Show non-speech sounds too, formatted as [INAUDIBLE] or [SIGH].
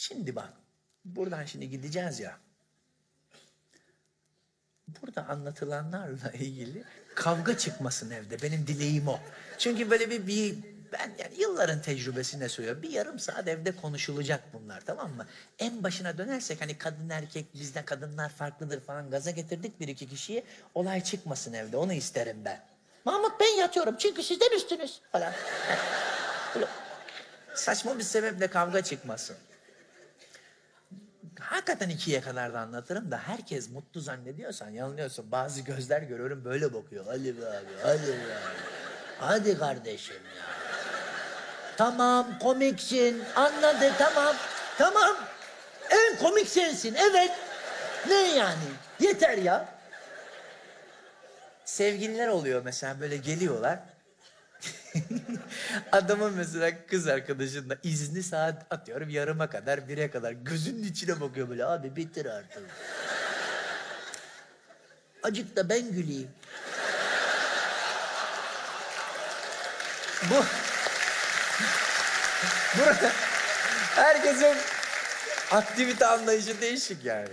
Şimdi bak, buradan şimdi gideceğiz ya. Burada anlatılanlarla [LAUGHS] ilgili kavga çıkmasın evde. Benim dileğim o. Çünkü böyle bir, bir ben yani yılların tecrübesine söylüyorum. Bir yarım saat evde konuşulacak bunlar tamam mı? En başına dönersek hani kadın erkek bizde kadınlar farklıdır falan gaza getirdik bir iki kişiyi. Olay çıkmasın evde onu isterim ben. Mahmut ben yatıyorum çünkü sizden üstünüz falan. [LAUGHS] Saçma bir sebeple kavga çıkmasın. Hakikaten ikiye kadar da anlatırım da herkes mutlu zannediyorsan yanılıyorsun. Bazı gözler görüyorum böyle bakıyor. Hadi be abi, hadi be abi. Hadi kardeşim ya. Tamam komiksin anladı tamam. Tamam. En komik sensin evet. Ne yani? Yeter ya. Sevgililer oluyor mesela böyle geliyorlar. [LAUGHS] Adamın mesela kız arkadaşında izni saat atıyorum yarıma kadar bire kadar gözünün içine bakıyor böyle abi bitir artık. Acık da ben güleyim. Bu [LAUGHS] Burada herkesin aktivite anlayışı değişik yani.